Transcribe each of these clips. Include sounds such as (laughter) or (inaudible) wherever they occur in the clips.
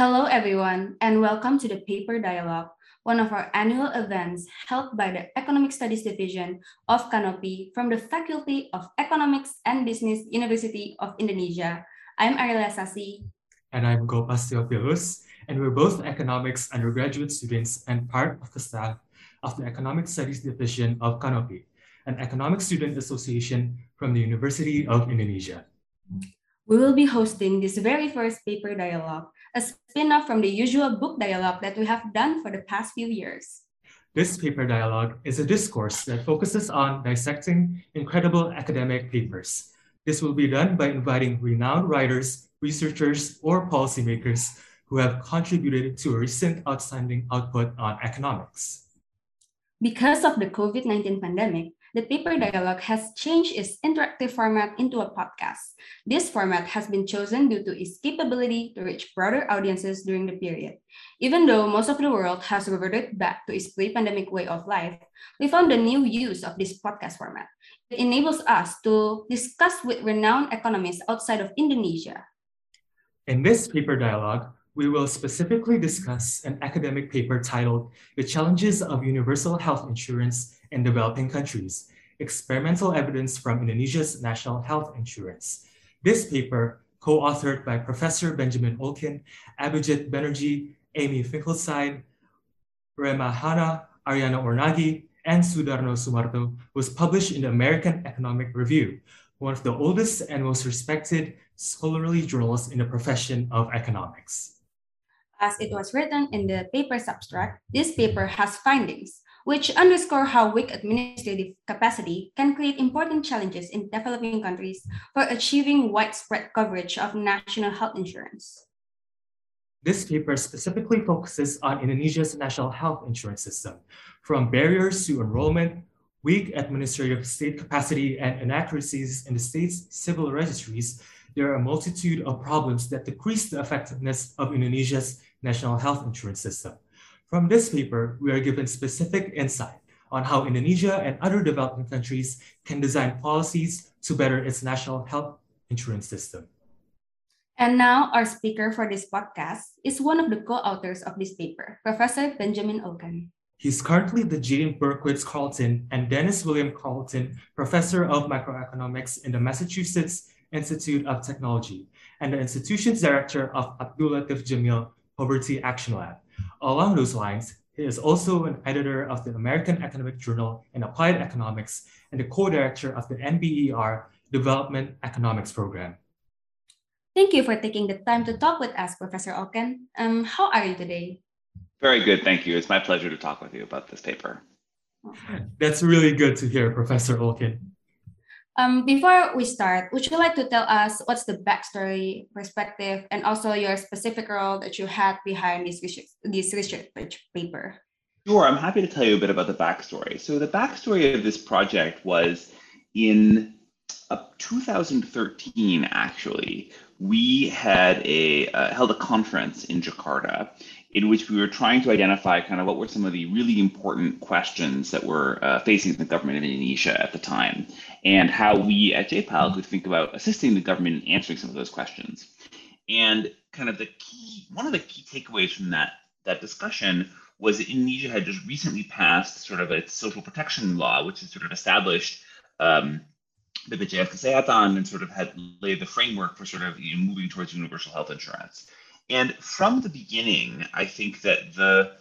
Hello, everyone, and welcome to the Paper Dialogue, one of our annual events held by the Economic Studies Division of Kanopi from the Faculty of Economics and Business University of Indonesia. I'm Ariela Sasi. And I'm Gopas Theophilus, and we're both economics undergraduate students and part of the staff of the Economic Studies Division of Kanopi, an economic student association from the University of Indonesia. We will be hosting this very first paper dialogue, a spin-off from the usual book dialogue that we have done for the past few years. This paper dialogue is a discourse that focuses on dissecting incredible academic papers. This will be done by inviting renowned writers, researchers, or policymakers who have contributed to a recent outstanding output on economics. Because of the COVID 19 pandemic, the paper dialogue has changed its interactive format into a podcast. This format has been chosen due to its capability to reach broader audiences during the period. Even though most of the world has reverted back to its pre pandemic way of life, we found a new use of this podcast format. It enables us to discuss with renowned economists outside of Indonesia. In this paper dialogue, we will specifically discuss an academic paper titled The Challenges of Universal Health Insurance in Developing Countries, Experimental Evidence from Indonesia's National Health Insurance. This paper, co-authored by Professor Benjamin Olken, Abhijit Banerjee, Amy Finkelstein, Rema Hanna, Arianna Ornaghi, and Sudarno Sumarto, was published in the American Economic Review, one of the oldest and most respected scholarly journals in the profession of economics. As it was written in the paper's abstract, this paper has findings which underscore how weak administrative capacity can create important challenges in developing countries for achieving widespread coverage of national health insurance. This paper specifically focuses on Indonesia's national health insurance system, from barriers to enrollment, weak administrative state capacity, and inaccuracies in the state's civil registries. There are a multitude of problems that decrease the effectiveness of Indonesia's national health insurance system. From this paper, we are given specific insight on how Indonesia and other developing countries can design policies to better its national health insurance system. And now our speaker for this podcast is one of the co-authors of this paper, Professor Benjamin Olken. He's currently the Jane Berkowitz Carlton and Dennis William Carlton Professor of Microeconomics in the Massachusetts Institute of Technology and the institution's director of Abdul Latif Jameel Poverty Action Lab. Along those lines, he is also an editor of the American Economic Journal in Applied Economics and the co-director of the NBER Development Economics Program. Thank you for taking the time to talk with us, Professor Olken. Um, how are you today? Very good, thank you. It's my pleasure to talk with you about this paper. That's really good to hear, Professor Olken. Um, before we start, would you like to tell us what's the backstory, perspective, and also your specific role that you had behind this research, this research paper? Sure, I'm happy to tell you a bit about the backstory. So the backstory of this project was in uh, 2013, actually, we had a uh, held a conference in Jakarta in which we were trying to identify kind of what were some of the really important questions that were uh, facing the government of Indonesia at the time, and how we at J-PAL could think about assisting the government in answering some of those questions. And kind of the key, one of the key takeaways from that that discussion was that Indonesia had just recently passed sort of a social protection law, which has sort of established um, BPJS Kesehatan and sort of had laid the framework for sort of you know, moving towards universal health insurance. And from the beginning, I think that the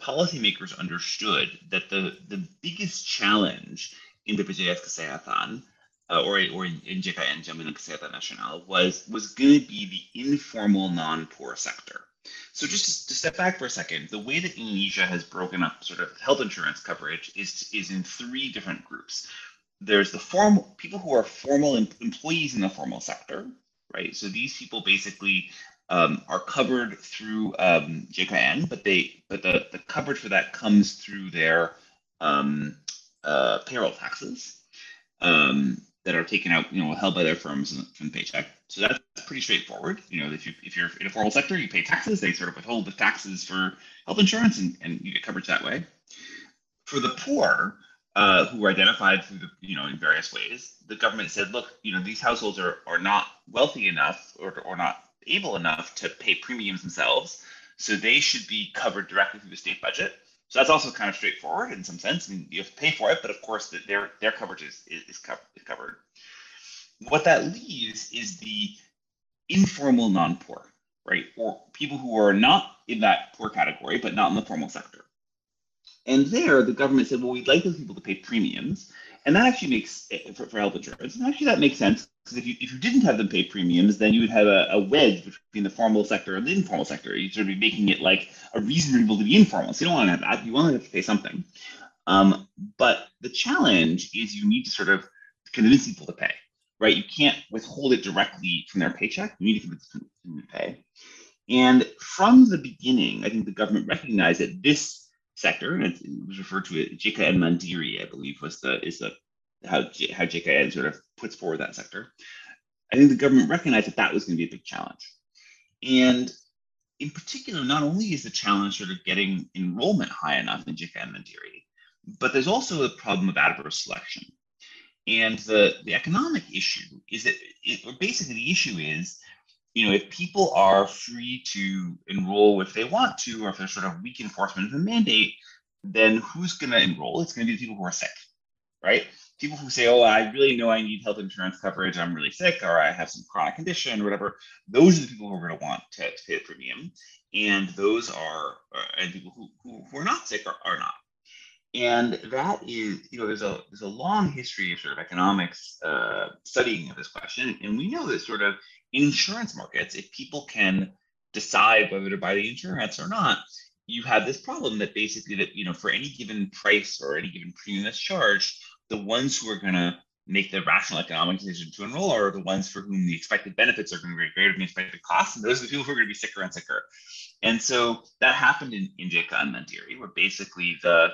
policymakers understood that the, the biggest challenge in BPJS Kesehatan uh, or, or in, in JKN, Jaminan Kesehatan Nasional, was, was going to be the informal non-poor sector. So just to, to, step back for a second, the way that Indonesia has broken up sort of health insurance coverage is, is in three different groups. There's the formal people who are formal em- employees in the formal sector, right? So these people basically um, are covered through um, JKN, but they but the, the coverage for that comes through their um, uh, payroll taxes um, that are taken out, you know, held by their firms from the paycheck. So that's pretty straightforward. You know, if you if you're in a formal sector, you pay taxes. They sort of withhold the taxes for health insurance, and, and you get coverage that way. For the poor, uh, who were identified through the, you know, in various ways, the government said, look, you know, these households are, are not wealthy enough or, or not able enough to pay premiums themselves. So they should be covered directly through the state budget. So that's also kind of straightforward in some sense. I mean, you have to pay for it, but of course, their their coverage is is, is covered. What that leaves is the informal non-poor, right, or people who are not in that poor category, but not in the formal sector. And there, the government said, well, we'd like those people to pay premiums, and that actually makes eh, for, for health insurance. And actually, that makes sense because if you if you didn't have them pay premiums, then you would have a, a wedge between the formal sector and the informal sector. You'd sort of be making it like a reason for people to be informal. So you don't want to have that. You want to have to pay something. Um, but the challenge is you need to sort of convince people to pay, right? You can't withhold it directly from their paycheck. You need to convince them to pay. And from the beginning, I think the government recognized that this sector, and it was referred to as JKN Mandiri, I believe, was the is the how how JKN sort of puts forward that sector. I think the government recognized that that was going to be a big challenge, and in particular, not only is the challenge sort of getting enrollment high enough in JKN Mandiri, but there's also a problem of adverse selection. And the, the economic issue is that it, or basically the issue is you know, if people are free to enroll if they want to, or if there's sort of weak enforcement of the mandate, then who's going to enroll? It's going to be the people who are sick, right? People who say, oh, I really know I need health insurance coverage, I'm really sick, or I have some chronic condition, or whatever. Those are the people who are going to want to, to pay the premium. And those are, uh, and people who, who, who are not sick are, are not. And that is, you know, there's a there's a long history of sort of economics uh, studying of this question, and we know that sort of in insurance markets, if people can decide whether to buy the insurance or not, you have this problem that basically that you know for any given price or any given premium that's charged, the ones who are going to make the rational economic decision to enroll are the ones for whom the expected benefits are going to be greater than the expected costs, and those are the people who are going to be sicker and sicker. And so that happened in, in JKN Mandiri, where basically the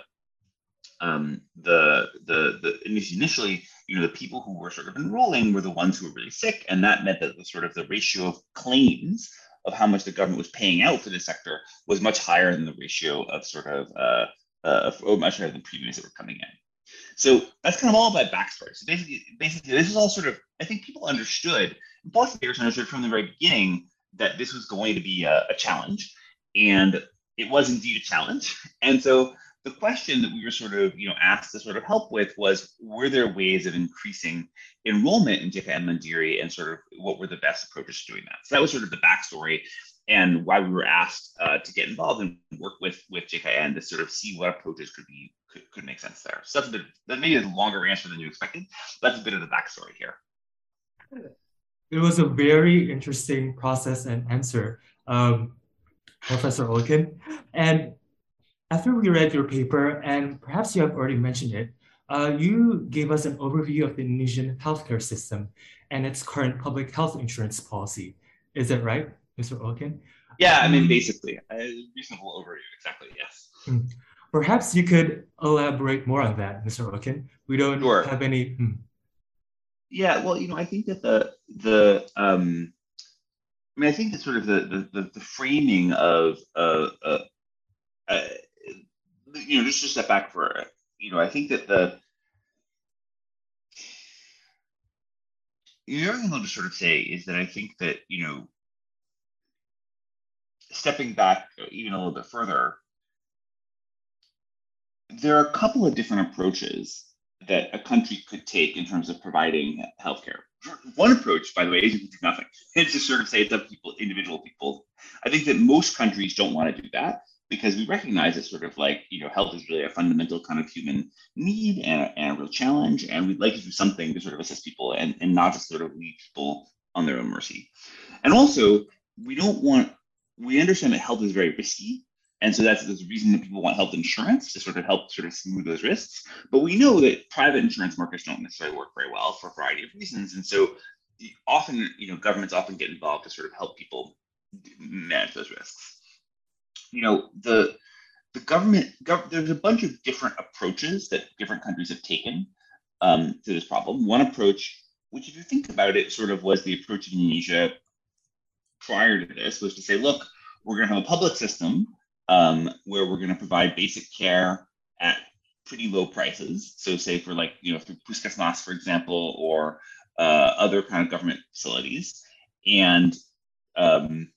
um, the the the initially you know the people who were sort of enrolling were the ones who were really sick, and that meant that the sort of the ratio of claims of how much the government was paying out for this sector was much higher than the ratio of sort of uh, uh, oh, much higher than premiums that were coming in. So that's kind of all about backstory. So basically, basically, this is all sort of I think people understood, policymakers understood from the very beginning that this was going to be a, a challenge, and it was indeed a challenge. (laughs) And so the question that we were sort of you know asked to sort of help with was were there ways of increasing enrollment in JKN Mandiri and sort of what were the best approaches to doing that? So that was sort of the backstory and why we were asked uh, to get involved and work with with JKN to sort of see what approaches could be could, could make sense there. So that's a bit that maybe a longer answer than you expected. That's a bit of the backstory here. It was a very interesting process and answer, um, Professor Olken. And after we read your paper, and perhaps you have already mentioned it, uh, you gave us an overview of the Indonesian healthcare system and its current public health insurance policy. Is that right, Mr. Olken? Yeah, I mean, basically, a reasonable overview, exactly, yes. Hmm. Perhaps you could elaborate more on that, Mr. Olken. We don't sure. have any. Hmm. Yeah, well, you know, I think that the the um, I mean, I think that sort of the the, the framing of uh, uh, uh, you know, just to step back for, you know, I think that the, the other thing I'll just sort of say is that I think that, you know, stepping back even a little bit further, there are a couple of different approaches that a country could take in terms of providing healthcare. One approach, by the way, is to do nothing. (laughs) It's just sort of say it's up to people, individual people. I think that most countries don't want to do that because we recognize it's sort of like you know health is really a fundamental kind of human need and a, and a real challenge and we'd like to do something to sort of assist people and, and not just sort of leave people on their own mercy. And also we don't want we understand that health is very risky and so that's the reason that people want health insurance to sort of help sort of smooth those risks. But we know that private insurance markets don't necessarily work very well for a variety of reasons and so often you know governments often get involved to sort of help people manage those risks you know, the the government, gov- there's a bunch of different approaches that different countries have taken um, to this problem. One approach, which if you think about it, sort of was the approach of Indonesia prior to this, was to say, look, we're going to have a public system um, where we're going to provide basic care at pretty low prices. So, say for like you know through Puskesmas, for example, or uh, other kind of government facilities, and um,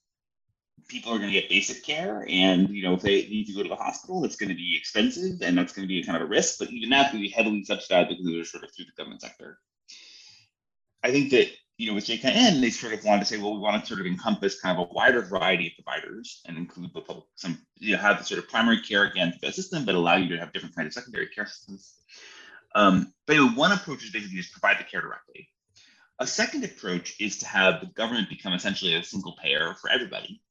people are going to get basic care, and you know if they need to go to the hospital, it's going to be expensive, and that's going to be a kind of a risk. But even that's going to be heavily subsidized because they're sort of through the government sector. I think that you know with JKN, they sort of wanted to say, well, we want to sort of encompass kind of a wider variety of providers and include the public, some you know have the sort of primary care again the system, but allow you to have different kinds of secondary care systems. Um, but anyway, one approach is basically just provide the care directly. A second approach is to have the government become essentially a single payer for everybody,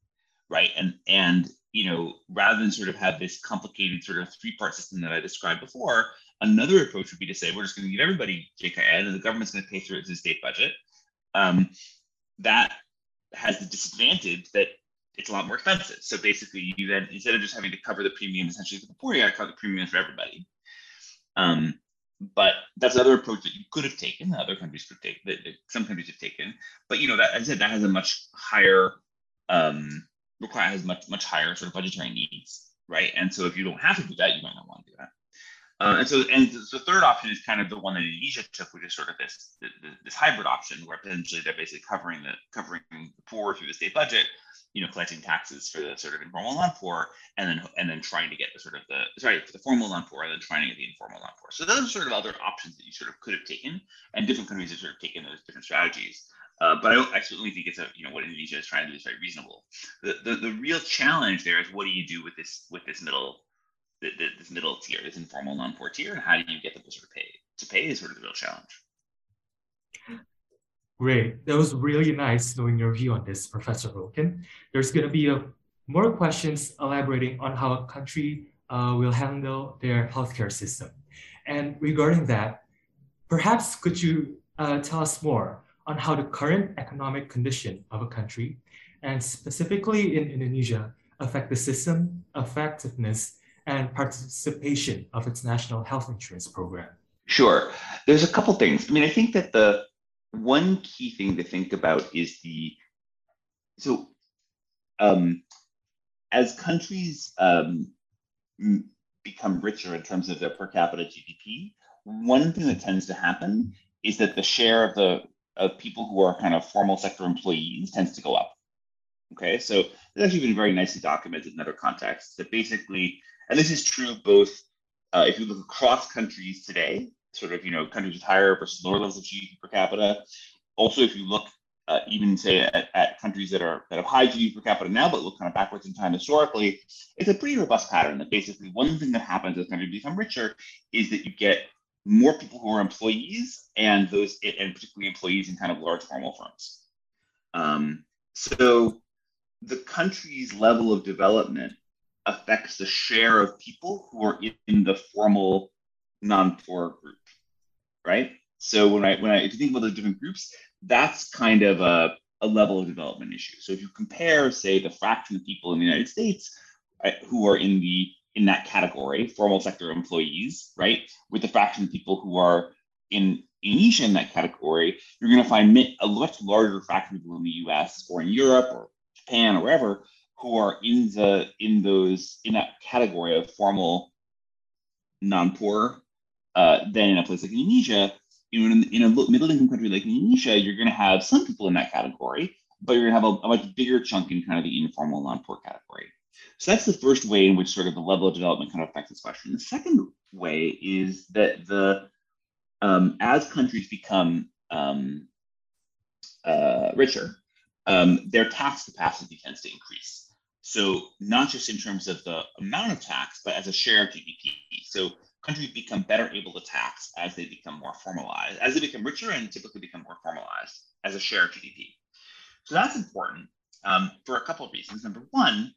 right? And and you know, rather than sort of have this complicated sort of three-part system that I described before, another approach would be to say we're just going to give everybody JKN and the government's going to pay through its state budget. Um, that has the disadvantage that it's a lot more expensive. So basically, you then instead of just having to cover the premium essentially for the poor, you got to cover the premium for everybody. Um, but that's another approach that you could have taken. Other countries could take. That, that some countries have taken. But you know, that as I said, that has a much higher um, require has much much higher sort of budgetary needs, right? And so if you don't have to do that, you might not want to do that. Uh, and so, and the third option is kind of the one that Indonesia took, which is sort of this this hybrid option, where potentially they're basically covering the covering the poor through the state budget, you know, collecting taxes for the sort of informal non-poor, and then and then trying to get the sort of the sorry for the formal non-poor, and then trying to get the informal non-poor. So those are sort of other options that you sort of could have taken, and different countries have sort of taken those different strategies. Uh, but I, I, certainly think it's a you know what Indonesia is trying to do is very reasonable. The, the the real challenge there is what do you do with this with this middle the, the, this middle tier, this informal non-poor tier, and how do you get them to sort of pay to pay is sort of the real challenge. Great. That was really nice knowing your view on this, Professor Wilkin. There's going to be a, more questions elaborating on how a country uh, will handle their healthcare system. And regarding that, perhaps could you uh, tell us more on how the current economic condition of a country, and specifically in Indonesia, affect the system, effectiveness, and participation of its national health insurance program? Sure. There's a couple things. I mean, I think that the one key thing to think about is the so um, as countries um, become richer in terms of their per capita GDP, one thing that tends to happen is that the share of the of people who are kind of formal sector employees tends to go up. Okay, so it's actually been very nicely documented in other contexts that basically, and this is true both uh, if you look across countries today, sort of, you know, countries with higher versus lower levels of GDP per capita. Also, if you look uh, even say at, at, countries that are that have high GDP per capita now, but look kind of backwards in time historically, it's a pretty robust pattern that basically one thing that happens as countries become richer is that you get more people who are employees and those and particularly employees in kind of large formal firms. Um, so the country's level of development affects the share of people who are in the formal non-poor group right? So when I when I if you think about the different groups, that's kind of a, a level of development issue. So if you compare, say, the fraction of people in the United States who are in the in that category, formal sector employees, right, with the fraction of people who are in Indonesia in that category, you're going to find a much larger fraction of people in the U.S. or in Europe or Japan or wherever who are in the in those in that category of formal non-poor uh, than in a place like Indonesia. In, in a middle income country like Indonesia, you're going to have some people in that category, but you're going to have a, a much bigger chunk in kind of the informal non-poor category. So that's the first way in which sort of the level of development kind of affects this question. The second way is that the um, as countries become um, uh, richer, um, their tax capacity tends to increase. So not just in terms of the amount of tax, but as a share of GDP. So countries become better able to tax as they become more formalized, as they become richer and typically become more formalized as a share of GDP. So that's important um, for a couple of reasons. Number one,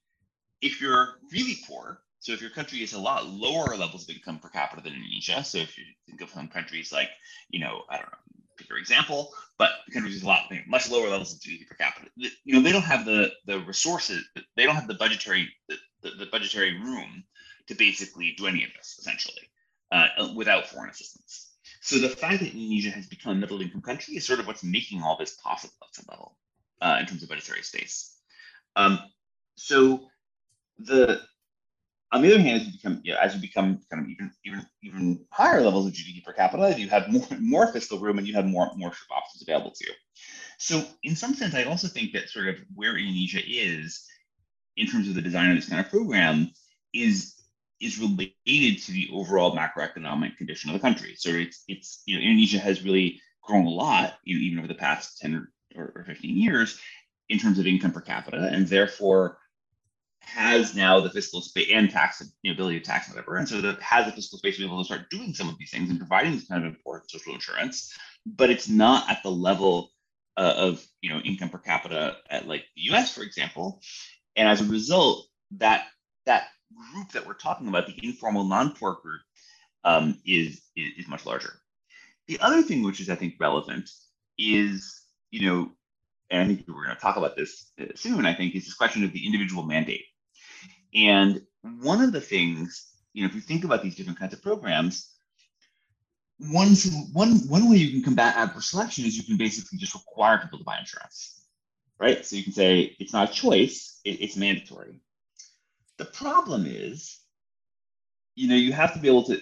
if you're really poor, so if your country is a lot lower levels of income per capita than Indonesia, so if you think of some countries like, you know, I don't know, pick your example, but countries with a lot much lower levels of GDP per capita, you know, they don't have the the resources, they don't have the budgetary the, the, the budgetary room to basically do any of this essentially uh, without foreign assistance. So the fact that Indonesia has become a middle income country is sort of what's making all this possible at some level uh, in terms of budgetary space. Um, so the On the other hand, as you become, you know, as you become kind of even even even higher levels of GDP per capita, you have more (laughs) more fiscal room and you have more more options available to you. So in some sense, I also think that sort of where Indonesia is in terms of the design of this kind of program is is related to the overall macroeconomic condition of the country. So it's it's you know Indonesia has really grown a lot, you know, even over the past 10 or, or 15 years in terms of income per capita, and therefore has now the fiscal space and tax the ability to tax whatever, and so that has the fiscal space to be able to start doing some of these things and providing this kind of important social insurance, but it's not at the level uh, of you know income per capita at like the U.S. for example, and as a result, that that group that we're talking about, the informal non-poor group, um, is, is is much larger. The other thing which is I think relevant is you know, and I think we're going to talk about this uh, soon. I think is this question of the individual mandate. And one of the things, you know, if you think about these different kinds of programs, one, one, one way you can combat adverse selection is you can basically just require people to buy insurance, right? So you can say it's not a choice, it, it's mandatory. The problem is, you know, you have to be able to,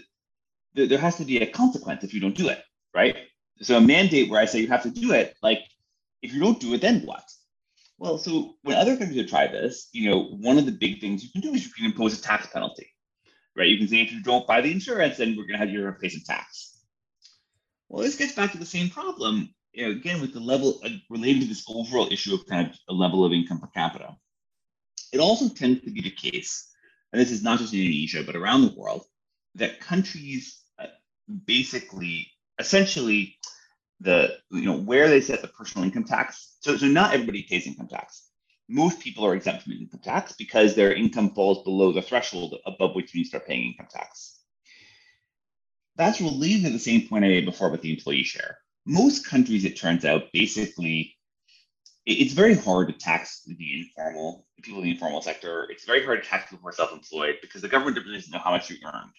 there has to be a consequence if you don't do it, right? So a mandate where I say you have to do it, like if you don't do it, then what? Well, so when other countries have tried this, you know, one of the big things you can do is you can impose a tax penalty, right? You can say if you don't buy the insurance, then we're going to have you pay some tax. Well, this gets back to the same problem, you know, again with the level uh, related to this overall issue of kind of a level of income per capita. It also tends to be the case, and this is not just in Indonesia but around the world, that countries uh, basically, essentially, the you know where they set the personal income tax. So, so not everybody pays income tax. Most people are exempt from income tax because their income falls below the threshold above which you start paying income tax. That's related to the same point I made before with the employee share. Most countries, it turns out, basically, it's very hard to tax the informal people in the informal sector. It's very hard to tax people who are self-employed because the government doesn't know how much you earned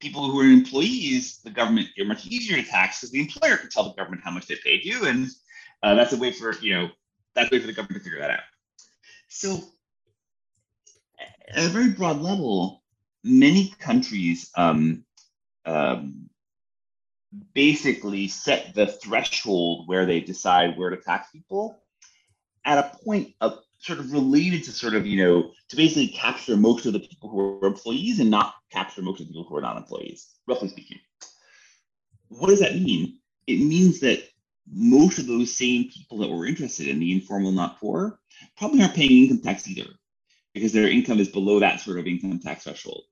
people who are employees, the government are much easier to tax because the employer can tell the government how much they paid you, and uh, that's a way for you know that's a way for the government to figure that out. So, at a very broad level, many countries um, um, basically set the threshold where they decide where to tax people at a point of sort of related to sort of, you know, to basically capture most of the people who are employees and not capture most of the people who are not employees, roughly speaking. What does that mean? It means that most of those same people that were interested in the informal not poor probably aren't paying income tax either because their income is below that sort of income tax threshold.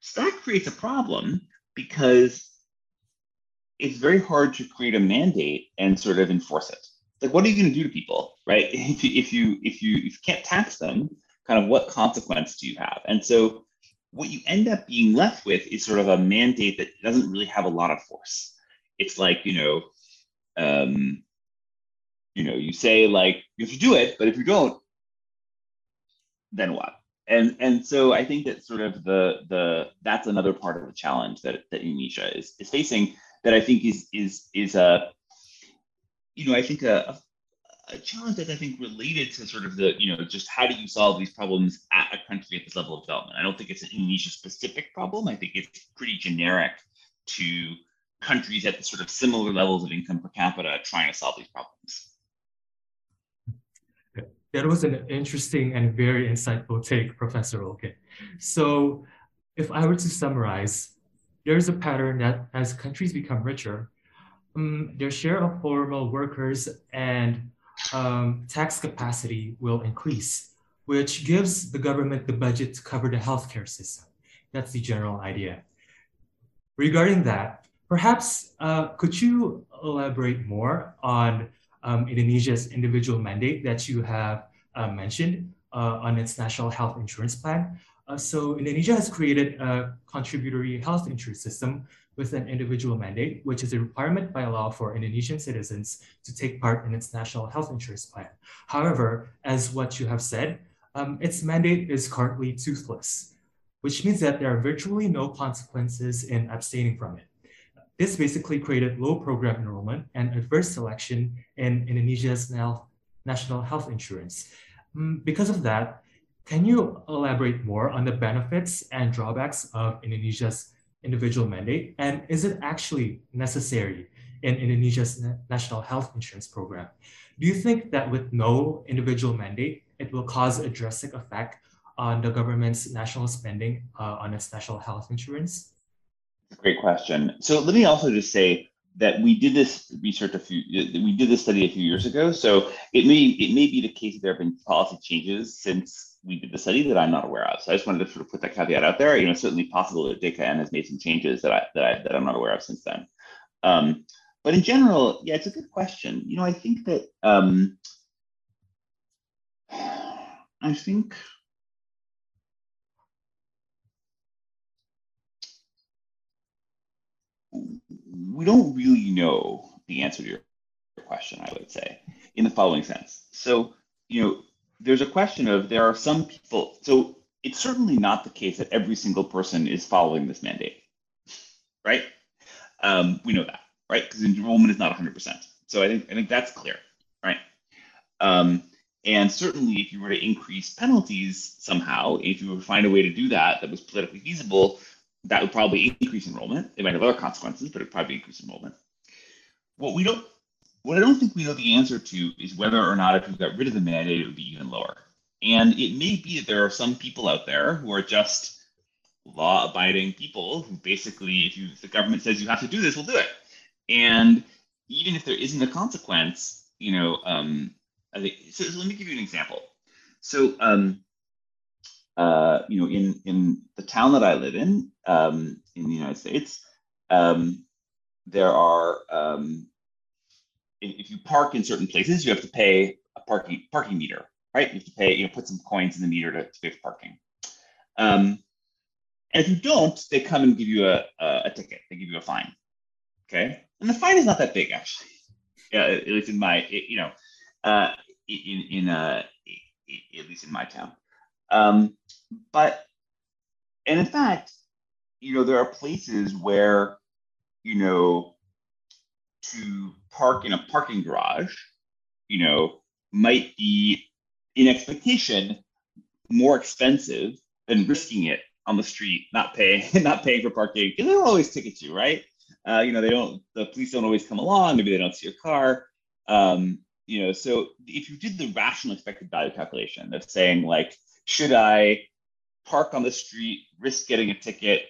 So that creates a problem because it's very hard to create a mandate and sort of enforce it like what are you going to do to people right? (laughs) If you if you if you if you can't tax them kind of what consequence do you have? And so what you end up being left with is sort of a mandate that doesn't really have a lot of force. It's like you know um you know you say like you have to do it but if you don't then what? And and so i think that sort of the the that's another part of the challenge that that indonesia is is facing that i think is is is a you know, I think a, a, challenge that I think related to sort of the, you know, just how do you solve these problems at a country at this level of development? I don't think it's an Indonesia specific problem. I think it's pretty generic to countries at the sort of similar levels of income per capita trying to solve these problems. That was an interesting and very insightful take, Professor Olke. So if I were to summarize, there's a pattern that as countries become richer, um, their share of formal workers and um, tax capacity will increase, which gives the government the budget to cover the healthcare system. That's the general idea. Regarding that, perhaps uh, could you elaborate more on um, Indonesia's individual mandate that you have uh, mentioned uh, on its national health insurance plan? Uh, so Indonesia has created a contributory health insurance system with an individual mandate, which is a requirement by law for Indonesian citizens to take part in its national health insurance plan. However, as what you have said, um, its mandate is currently toothless, which means that there are virtually no consequences in abstaining from it. This basically created low program enrollment and adverse selection in Indonesia's national health insurance. Um, because of that, Can you elaborate more on the benefits and drawbacks of Indonesia's individual mandate? And is it actually necessary in Indonesia's national health insurance program? Do you think that with no individual mandate, it will cause a drastic effect on the government's national spending uh, on its national health insurance? Great question. So let me also just say that we did this research a few, we did this study a few years ago. So it may it may be the case that there have been policy changes since we did the study that I'm not aware of. So I just wanted to sort of put that caveat out there. You know, certainly possible that JKN has made some changes that I that, I, that I'm not aware of since then. Um, but in general, yeah, it's a good question. You know, I think that um, I think we don't really know the answer to your question, I would say, in the following sense. So, you know, there's a question of there are some people, so it's certainly not the case that every single person is following this mandate, right? Um, we know that, right? Because enrollment is not 100%. So I think I think that's clear, right? Um, and certainly, if you were to increase penalties somehow, if you were to find a way to do that that was politically feasible, that would probably increase enrollment. It might have other consequences, but it probably increase enrollment. What we don't, what I don't think we know the answer to is whether or not if we got rid of the mandate, it would be even lower. And it may be that there are some people out there who are just law-abiding people who basically, if you if the government says you have to do this, we'll do it. And even if there isn't a consequence, you know, um, I think. So, so let me give you an example. So um, uh, you know, in in the town that I live in, um, in the United States, um, there are um, if you park in certain places, you have to pay a parking parking meter, right? You have to pay, you know, put some coins in the meter to, to pay for parking. Um, and if you don't, they come and give you a, a, a, ticket. They give you a fine. Okay, and the fine is not that big actually. Yeah, at least in my, you know, uh, in in uh, at least in my town. Um, but, and in fact, you know, there are places where, you know, to park in a parking garage, you know, might be in expectation more expensive than risking it on the street, not paying, (laughs) not paying for parking, because they don't always ticket you, right? Uh, you know, they don't, the police don't always come along. Maybe they don't see your car. Um, you know, so if you did the rational expected value calculation of saying like, should I park on the street, risk getting a ticket,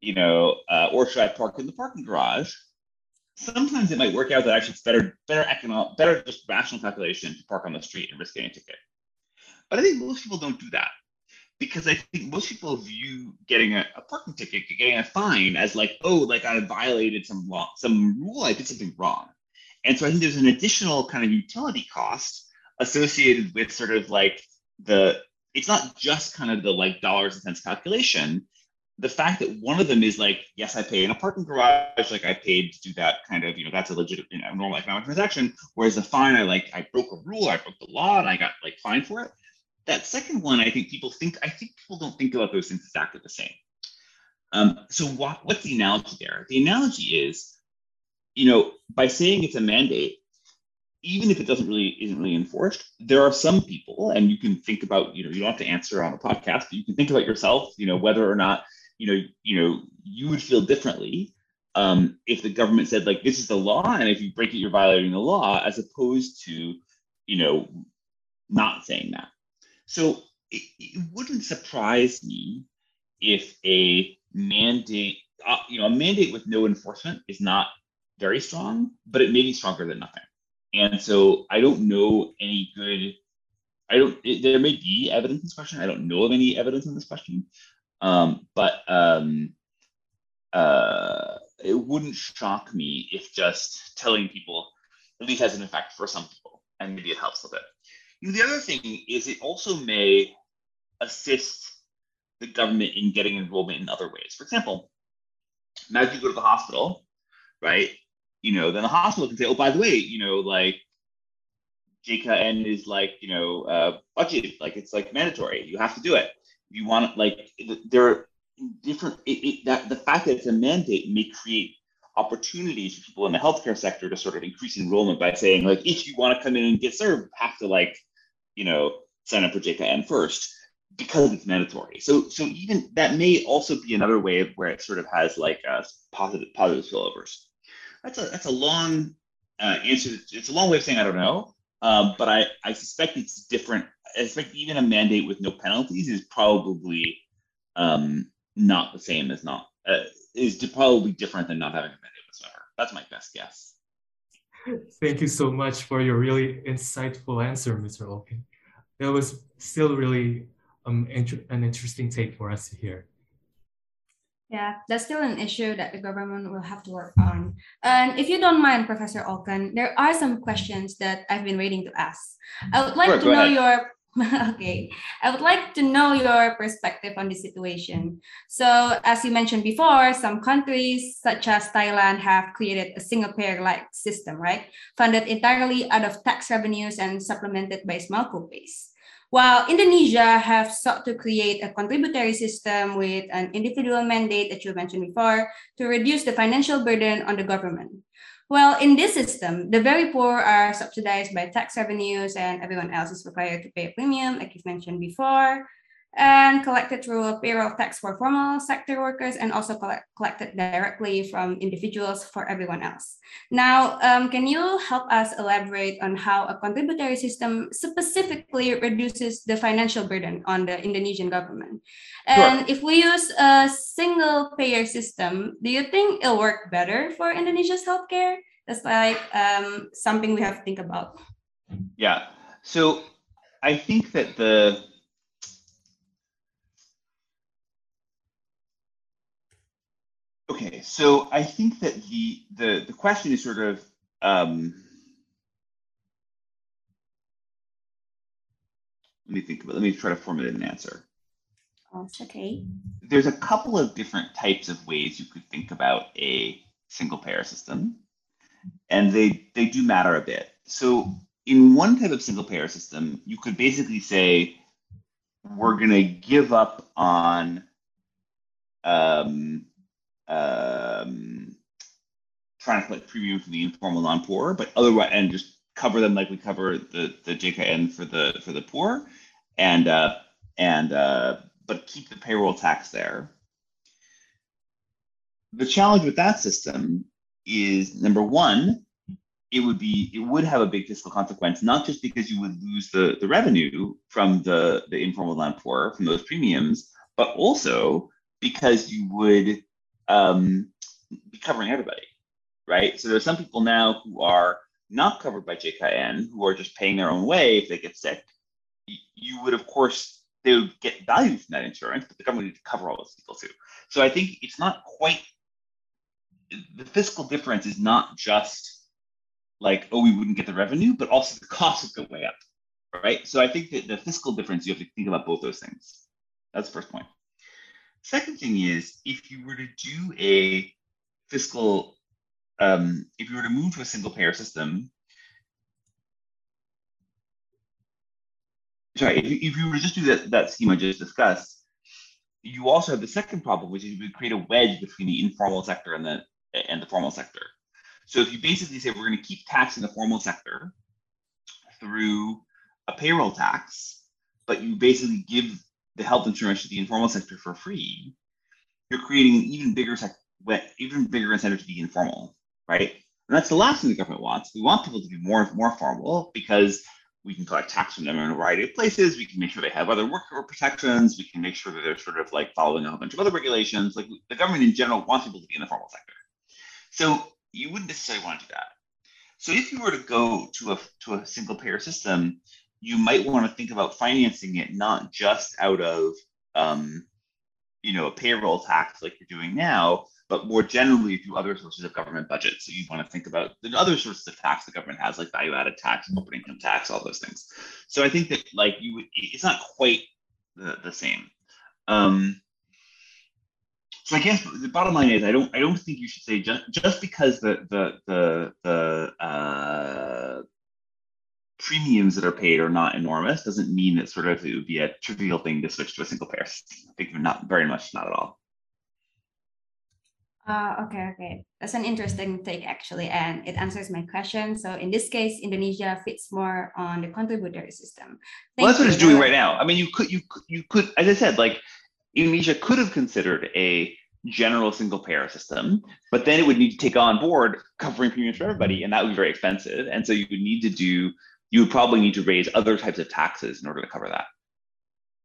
you know, uh, or should I park in the parking garage? Sometimes it might work out that actually it's better, better economic, better just rational calculation to park on the street and risk getting a ticket. But I think most people don't do that because I think most people view getting a, a, parking ticket, getting a fine, as like, oh, like I violated some law, some rule, I did something wrong. And so I think there's an additional kind of utility cost associated with sort of like the it's not just kind of the like dollars and cents calculation. The fact that one of them is like, yes, I pay in a parking garage, like I paid to do that kind of, you know, that's a legit, you know, normal economic transaction. Whereas the fine, I like, I broke a rule, I broke the law, and I got like fined for it. That second one, I think people think, I think people don't think about those things exactly the same. Um, so what, what's the analogy there? The analogy is, you know, by saying it's a mandate, even if it doesn't really isn't really enforced, there are some people, and you can think about, you know, you don't have to answer on a podcast, but you can think about yourself, you know, whether or not, you know, you know, you would feel differently um, if the government said like this is the law, and if you break it, you're violating the law, as opposed to, you know, not saying that. So it, it wouldn't surprise me if a mandate, uh, you know, a mandate with no enforcement is not very strong, but it may be stronger than nothing. And so I don't know any good, I don't, it, there may be evidence in this question. I don't know of any evidence in this question. Um, but um, uh, it wouldn't shock me if just telling people at least has an effect for some people, and maybe it helps a bit. You know, the other thing is it also may assist the government in getting enrollment in other ways. For example, imagine you go to the hospital, right? You know, then the hospital can say, oh, by the way, you know, like JKN is like, you know, uh, budget, like it's like mandatory. You have to do it. You want like there are different. It, it, that the fact that it's a mandate may create opportunities for people in the healthcare sector to sort of increase enrollment by saying, like, if you want to come in and get served, have to like, you know, sign up for JKN first. because it's mandatory. So so even that may also be another way of where it sort of has like uh, positive positive spillovers. That's a that's a long uh, answer. It's a long way of saying I don't know, um, but I I suspect it's different. I suspect even a mandate with no penalties is probably um, not the same as not uh, is probably different than not having a mandate whatsoever. That's my best guess. Thank you so much for your really insightful answer, Mr. Olken. That was still really um, an interesting take for us to hear. Yeah, that's still an issue that the government will have to work on. And if you don't mind, Professor Olken, there are some questions that I've been waiting to ask. I would like sure, to know ahead. your (laughs) okay. I would like to know your perspective on the situation. So, as you mentioned before, some countries such as Thailand have created a single payer like system, right? Funded entirely out of tax revenues and supplemented by small co-pays. While Indonesia have sought to create a contributory system with an individual mandate that you mentioned before to reduce the financial burden on the government. Well, in this system, the very poor are subsidized by tax revenues and everyone else is required to pay a premium, like you've mentioned before and collected through a payroll tax for formal sector workers and also collect, collected directly from individuals for everyone else. Now, um, can you help us elaborate on how a contributory system specifically reduces the financial burden on the Indonesian government? And sure. if we use a single payer system, do you think it'll work better for Indonesia's healthcare? That's like um, something we have to think about. Yeah. So I think that the Okay, so I think that the the the question is sort of um, let me think about let me try to formulate an answer. Oh, okay. There's a couple of different types of ways you could think about a single payer system, and they they do matter a bit. So in one type of single payer system, you could basically say we're going to give up on um, um, trying to collect premium from the informal non-poor, but otherwise, and just cover them like we cover the the JKN for the for the poor, and uh, and uh, but keep the payroll tax there. The challenge with that system is number one, it would be it would have a big fiscal consequence, not just because you would lose the, the revenue from the, the informal non-poor from those premiums, but also because you would um, be covering everybody, right? So there's some people now who are not covered by JKN who are just paying their own way if they get sick. You would, of course, they would get value from that insurance, but the government to cover all those people too. So I think it's not quite the fiscal difference is not just like, oh, we wouldn't get the revenue, but also the cost would go way up, right? So I think that the fiscal difference, you have to think about both those things. That's the first point. Second thing is, if you were to do a fiscal, um, if you were to move to a single payer system, sorry, if you, if you were to just do that, that scheme I just discussed, you also have the second problem, which is you create a wedge between the informal sector and the and the formal sector. So if you basically say we're going to keep taxing the formal sector through a payroll tax, but you basically give the health insurance to the informal sector for free, you're creating an even bigger sec- even bigger incentive to be informal, right? And that's the last thing the government wants. We want people to be more more formal because we can collect tax from them in a variety of places. We can make sure they have other worker protections. We can make sure that they're sort of like following a whole bunch of other regulations. Like the government in general wants people to be in the formal sector. So you wouldn't necessarily want to do that. So if you were to go to a to a single payer system, you might want to think about financing it not just out of um, you know a payroll tax like you're doing now, but more generally through other sources of government budget. So you want to think about the other sources of tax the government has, like value-added tax, corporate income tax, all those things. So I think that like you, would, it's not quite the, the same. Um, so I guess the bottom line is I don't I don't think you should say just just because the the the the uh, premiums that are paid are not enormous doesn't mean that sort of it would be a trivial thing to switch to a single payer. (laughs) I think not very much, not at all. Uh, okay, okay. That's an interesting take, actually, and it answers my question. So, in this case, Indonesia fits more on the contributory system. Thank well, that's what it's doing right now. I mean, you could, you, you could, as I said, like Indonesia could have considered a general single payer system, but then it would need to take on board covering premiums for everybody, and that would be very expensive. And so you would need to do, you would probably need to raise other types of taxes in order to cover that.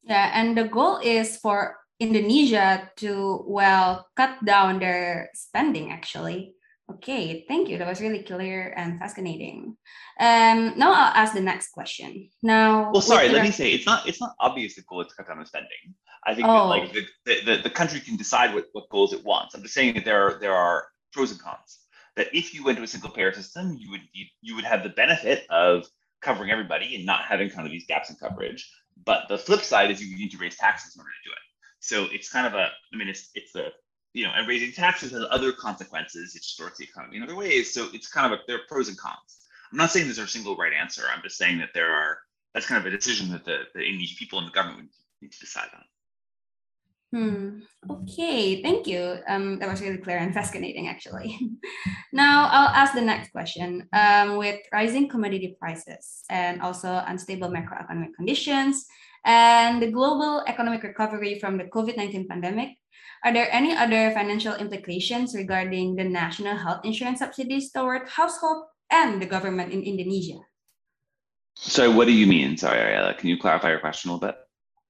Yeah, and the goal is for Indonesia to well cut down their spending actually. Okay, thank you. That was really clear and fascinating. Um, now I'll ask the next question. Now, well, sorry, let me say it's not it's not obvious the goal is to cut down the spending. I think oh. that like the, the, the country can decide what, what goals it wants. I'm just saying that there are there are pros and cons. That if you went to a single payer system, you would you, you would have the benefit of covering everybody and not having kind of these gaps in coverage. But the flip side is you need to raise taxes in order to do it. So it's kind of a, I mean, it's it's a, you know, and raising taxes has other consequences. It distorts the economy in other ways. So it's kind of a, there are pros and cons. I'm not saying there's a single right answer. I'm just saying that there are. That's kind of a decision that the the people and the government need to decide on. Hmm. Okay, thank you. Um, that was really clear and fascinating, actually. (laughs) now I'll ask the next question. Um, with rising commodity prices and also unstable macroeconomic conditions, and the global economic recovery from the COVID 19 pandemic, are there any other financial implications regarding the national health insurance subsidies toward household and the government in Indonesia? So, what do you mean? Sorry, Ariella, can you clarify your question a little bit?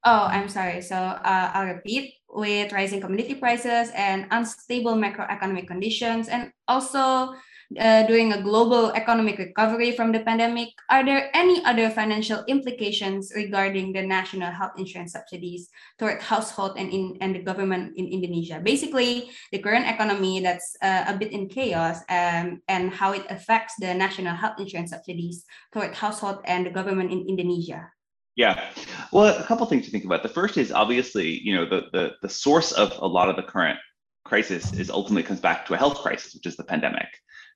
Oh, I'm sorry. So uh, I'll repeat with rising commodity prices and unstable macroeconomic conditions, and also uh, during a global economic recovery from the pandemic, are there any other financial implications regarding the national health insurance subsidies toward household and in and the government in Indonesia? Basically, the current economy that's uh, a bit in chaos um, and how it affects the national health insurance subsidies toward household and the government in Indonesia. Yeah, well, a couple things to think about. The first is obviously, you know, the the the source of a lot of the current crisis is ultimately comes back to a health crisis, which is the pandemic.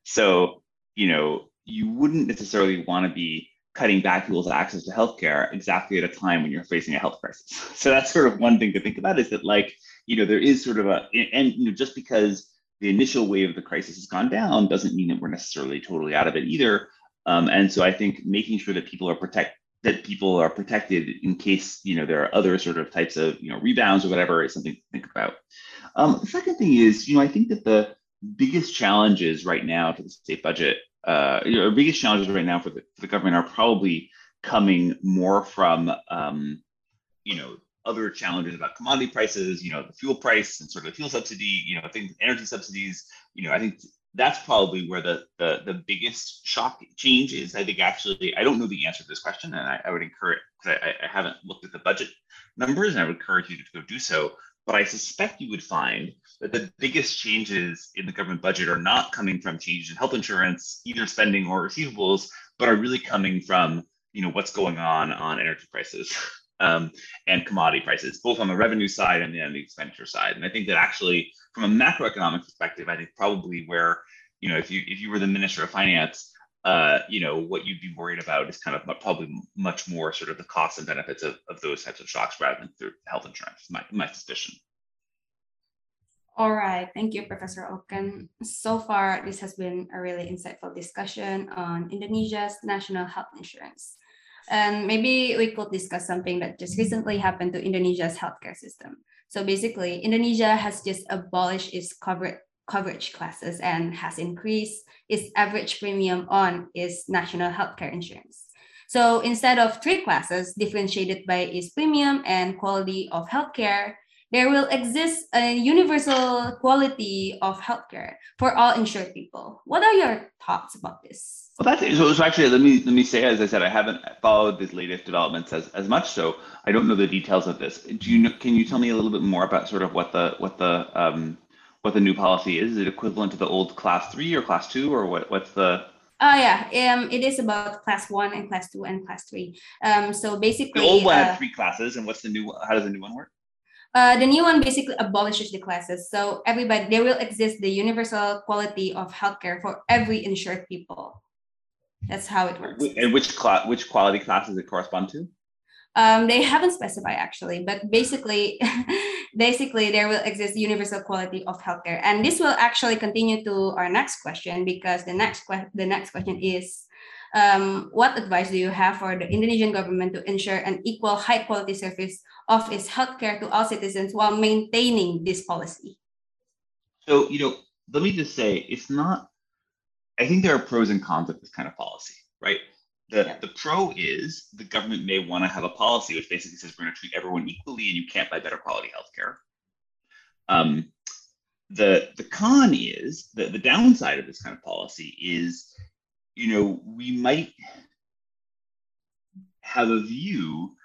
So, you know, you wouldn't necessarily want to be cutting back people's access to healthcare exactly at a time when you're facing a health crisis. (laughs) So that's sort of one thing to think about is that like, you know, there is sort of a and you know, just because the initial wave of the crisis has gone down doesn't mean that we're necessarily totally out of it either. Um, and so I think making sure that people are protect that people are protected in case you know there are other sort of types of you know rebounds or whatever is something to think about. Um, the second thing is, you know, I think that the biggest challenges right now to the state budget, uh, you know, biggest challenges right now for the, for the government are probably coming more from, um, you know, other challenges about commodity prices, you know, the fuel price and sort of the fuel subsidy, you know, things, energy subsidies. You know, I think that's probably where the the, the biggest shock change is. I think actually, I don't know the answer to this question, and I, I would encourage because I, I haven't looked at the budget numbers, and I would encourage you to go do so. But I suspect you would find that the biggest changes in the government budget are not coming from changes in health insurance, either spending or receivables, but are really coming from you know what's going on on energy prices (laughs) um, and commodity prices, both on the revenue side and on the expenditure side. And I think that actually, from a macroeconomic perspective, I think probably where you know if you if you were the minister of finance, uh, you know, what you'd be worried about is kind of probably much more sort of the costs and benefits of, of those types of shocks rather than through health insurance, my, my suspicion. All right, thank you, Professor Olken. So far, this has been a really insightful discussion on Indonesia's national health insurance. And maybe we could discuss something that just recently happened to Indonesia's healthcare system. So basically, Indonesia has just abolished its coverage coverage classes and has increased its average premium on its national healthcare insurance. So instead of three classes differentiated by its premium and quality of healthcare, there will exist a universal quality of healthcare for all insured people. What are your thoughts about this? Well, that's so, so. Actually, let me let me say, as I said, I haven't followed these latest developments as, as much, so I don't know the details of this. Do you know, can you tell me a little bit more about sort of what the what the um, what the new policy is? Is it equivalent to the old class three or class two, or what? What's the? Oh yeah, um, it is about class one and class two and class three. Um, so basically, the old one uh, had three classes, and what's the new? How does the new one work? Uh, the new one basically abolishes the classes. So everybody, there will exist the universal quality of healthcare for every insured people. That's how it works. And which class, which quality classes it correspond to? Um, they haven't specified actually, but basically, (laughs) basically there will exist universal quality of healthcare, and this will actually continue to our next question because the next que- the next question is, um, what advice do you have for the Indonesian government to ensure an equal high quality service of its healthcare to all citizens while maintaining this policy? So you know, let me just say, it's not. I think there are pros and cons of this kind of policy, right? The, yeah. the pro is the government may want to have a policy which basically says we're going to treat everyone equally and you can't buy better quality healthcare. Um, the the con is the, the downside of this kind of policy is, you know, we might have a view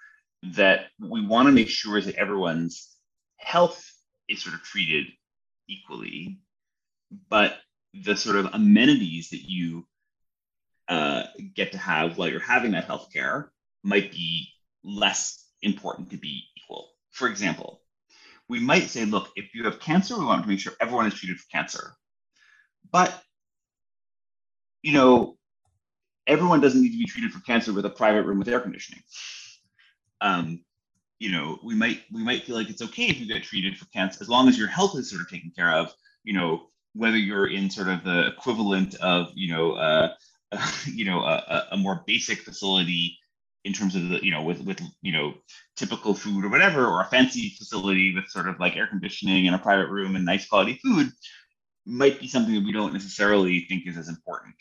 that we want to make sure that everyone's health is sort of treated equally, but the sort of amenities that you uh, get to have while you're having that healthcare might be less important to be equal. For example, we might say, look, if you have cancer, we want to make sure everyone is treated for cancer. But, you know, everyone doesn't need to be treated for cancer with a private room with air conditioning. Um, you know, we might we might feel like it's okay if you get treated for cancer as long as your health is sort of taken care of. You know, whether you're in sort of the equivalent of you know uh, (laughs) you know, a, a more basic facility in terms of the, you know, with with you know, typical food or whatever, or a fancy facility with sort of like air conditioning and a private room and nice quality food, might be something that we don't necessarily think is as important.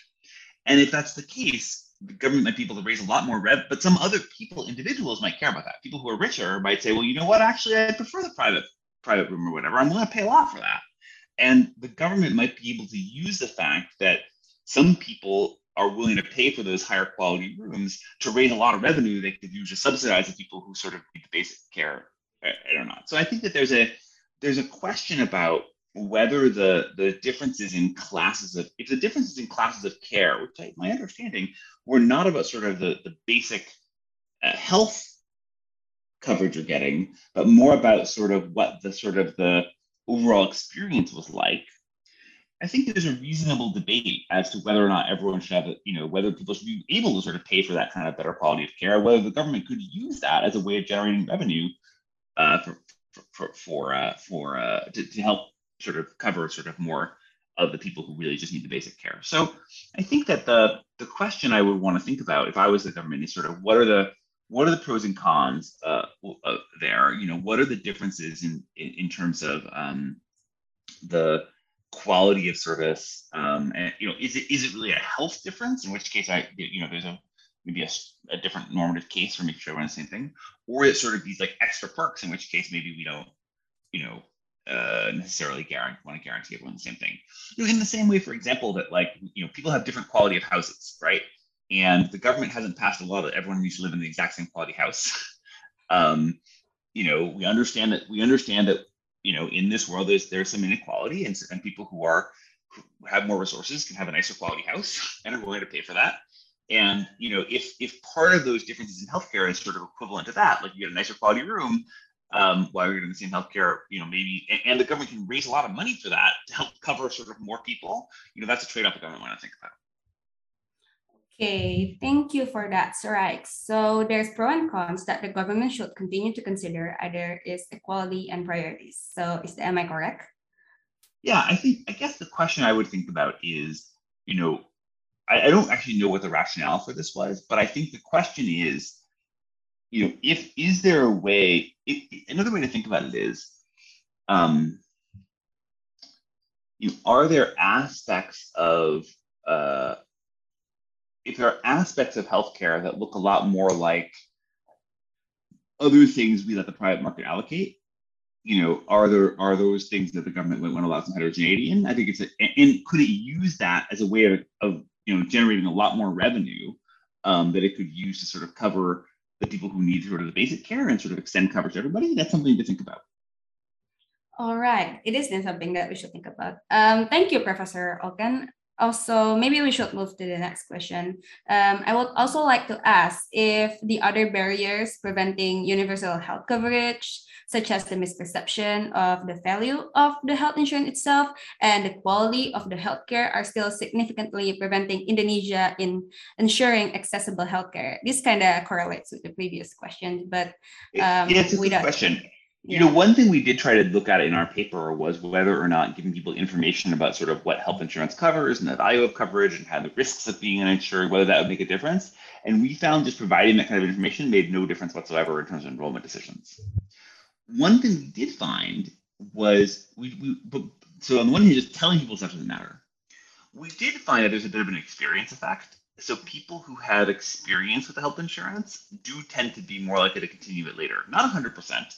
And if that's the case, the government might be able to raise a lot more rev, but some other people, individuals might care about that. People who are richer might say, well, you know what, actually, I prefer the private private room or whatever. I'm going to pay a lot for that. And the government might be able to use the fact that some people are willing to pay for those higher quality rooms to raise a lot of revenue they could use to subsidize the people who sort of need the basic care or not. So I think that there's a there's a question about whether the the differences in classes of if the differences in classes of care, which I, my understanding were not about sort of the the basic uh, health coverage you're getting, but more about sort of what the sort of the overall experience was like I think there's a reasonable debate as to whether or not everyone should have, a, you know, whether people should be able to sort of pay for that kind of better quality of care, whether the government could use that as a way of generating revenue uh, for for for uh, for uh, to, to help sort of cover sort of more of the people who really just need the basic care. So I think that the the question I would want to think about if I was the government is sort of what are the what are the pros and cons uh, there? You know, what are the differences in in, in terms of um, the quality of service um, and you know is it is it really a health difference in which case i you know there's a maybe a, a different normative case for making sure everyone's the same thing or it's sort of these like extra perks in which case maybe we don't you know uh, necessarily guarantee want to guarantee everyone the same thing. You know in the same way for example that like you know people have different quality of houses right? And the government hasn't passed a law that everyone needs to live in the exact same quality house. (laughs) Um, you know we understand that we understand that you know, in this world, there's there's some inequality, and, and people who are who have more resources can have a nicer quality house (laughs) and are willing to pay for that. And you know, if if part of those differences in healthcare is sort of equivalent to that, like you get a nicer quality room um, while you're getting the same healthcare, you know, maybe, and, the government can raise a lot of money for that to help cover sort of more people. You know, that's a trade-off the government want to think about. Okay, thank you for that, Saraik. So there's pro and cons that the government should continue to consider. Either is equality and priorities. So is the, am I correct? Yeah, I think I guess the question I would think about is, you know, I, I don't actually know what the rationale for this was, but I think the question is, you know, if is there a way? If, another way to think about it is, um, you know, are there aspects of uh, if there are aspects of healthcare that look a lot more like other things we let the private market allocate, you know, are there are those things that the government might want to allow some heterogeneity in? I think it's a, and could it use that as a way of, of you know generating a lot more revenue um, that it could use to sort of cover the people who need sort of the basic care and sort of extend coverage to everybody? That's something to think about. All right, it is then something that we should think about. Um, thank you, Professor Olken. Also, maybe we should move to the next question. Um, I would also like to ask if the other barriers preventing universal health coverage, such as the misperception of the value of the health insurance itself and the quality of the healthcare, are still significantly preventing Indonesia in ensuring accessible healthcare. This kind of correlates with the previous question, but um, yeah, it's a good question. You know, one thing we did try to look at in our paper was whether or not giving people information about sort of what health insurance covers and the value of coverage and how the risks of being uninsured, whether that would make a difference. And we found just providing that kind of information made no difference whatsoever in terms of enrollment decisions. One thing we did find was we, we but, so on the one hand, just telling people stuff doesn't matter. We did find that there's a bit of an experience effect. So people who have experience with the health insurance do tend to be more likely to continue it later. Not 100%,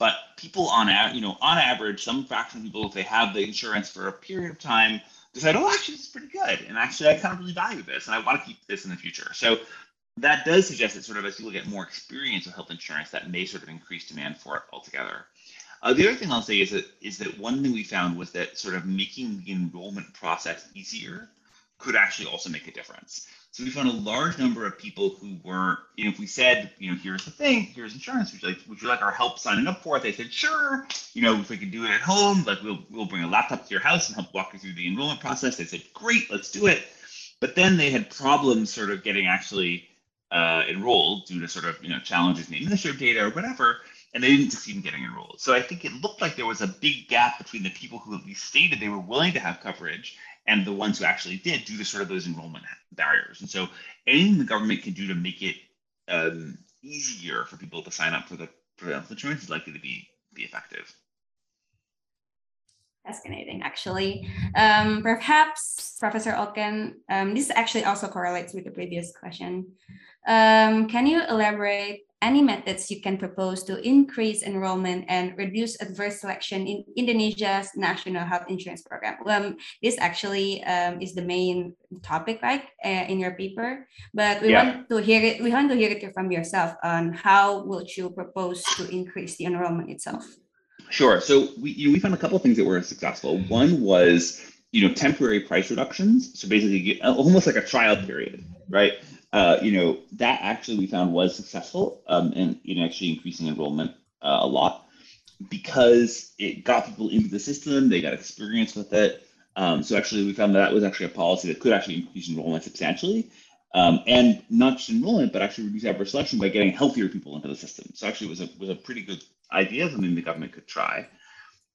but people on you know on average, some fraction of people, if they have the insurance for a period of time, decide, oh, actually, this is pretty good, and actually, I kind of really value this, and I want to keep this in the future. So that does suggest that sort of as people get more experience with health insurance, that may sort of increase demand for it altogether. Uh, the other thing I'll say is that is that one thing we found was that sort of making the enrollment process easier could actually also make a difference. So we found a large number of people who were, you know, if we said, you know, here's the thing, here's insurance, would you like, would you like our help signing up for it? They said, sure. You know, if we could do it at home, like we'll we'll bring a laptop to your house and help walk you through the enrollment process. They said, great, let's do it. But then they had problems sort of getting actually uh, enrolled due to sort of you know challenges in the administrative data or whatever, and they didn't succeed in getting enrolled. So I think it looked like there was a big gap between the people who at least stated they were willing to have coverage and the ones who actually did due to sort of those enrollment barriers. And so anything the government can do to make it um, easier for people to sign up for the health insurance is likely to be be effective. Fascinating, actually. Um, perhaps, Professor Olken, um, this actually also correlates with the previous question. Um, can you elaborate any methods you can propose to increase enrollment and reduce adverse selection in Indonesia's national health insurance program? Um, this actually um, is the main topic, right, uh, in your paper. But we yeah. want to hear it. We want to hear it from yourself on how would you propose to increase the enrollment itself. Sure. So we you know, we found a couple of things that were successful. One was you know temporary price reductions. So basically, almost like a trial period, right? Uh, you know, that actually we found was successful um, and in actually increasing enrollment uh, a lot because it got people into the system, they got experience with it. Um, so actually, we found that, that was actually a policy that could actually increase enrollment substantially. Um, and not just enrollment, but actually reduce adverse selection by getting healthier people into the system. So actually, it was a was a pretty good idea, something the government could try.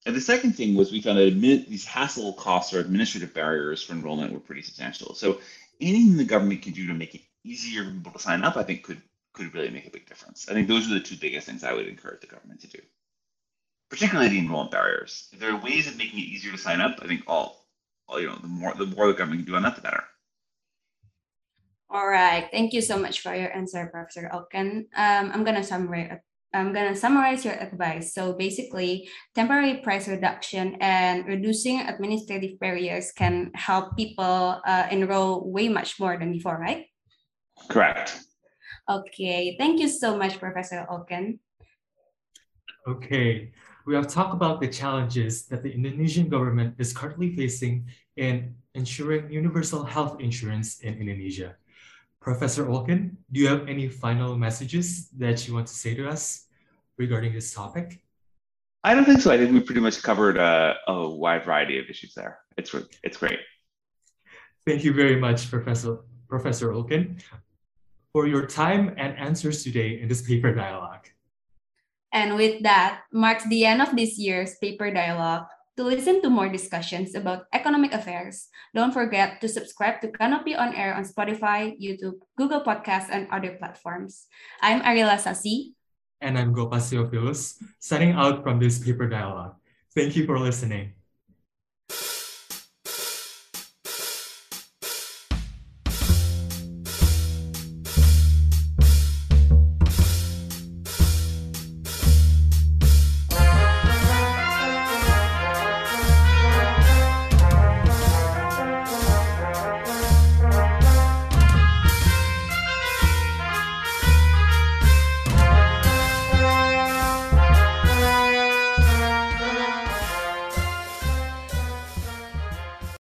And the second thing was we found that admin, these hassle costs or administrative barriers for enrollment were pretty substantial. So anything the government can do to make it easier for people to sign up, I think could could really make a big difference. I think those are the two biggest things I would encourage the government to do, particularly the enrollment barriers. If there are ways of making it easier to sign up, I think all, all you know, the more the more the government can do on that, the better. All right, thank you so much for your answer, Professor Olken. Um, I'm gonna summarize. I'm gonna summarize your advice. So basically, temporary price reduction and reducing administrative barriers can help people uh, enroll way much more than before, right? Correct. Okay, thank you so much, Professor Olken. Okay, we have talked about the challenges that the Indonesian government is currently facing in ensuring universal health insurance in Indonesia. Professor Olken, do you have any final messages that you want to say to us regarding this topic? I don't think so. I think we pretty much covered a, a wide variety of issues there. It's it's great. Thank you very much, Professor Professor Olken for your time and answers today in this paper dialogue. And with that, marks the end of this year's paper dialogue. To listen to more discussions about economic affairs, don't forget to subscribe to Kanopi on Air on Spotify, YouTube, Google Podcasts, and other platforms. I'm Ariela Sasi. And I'm Gopas Theophilus, signing out from this paper dialogue. Thank you for listening.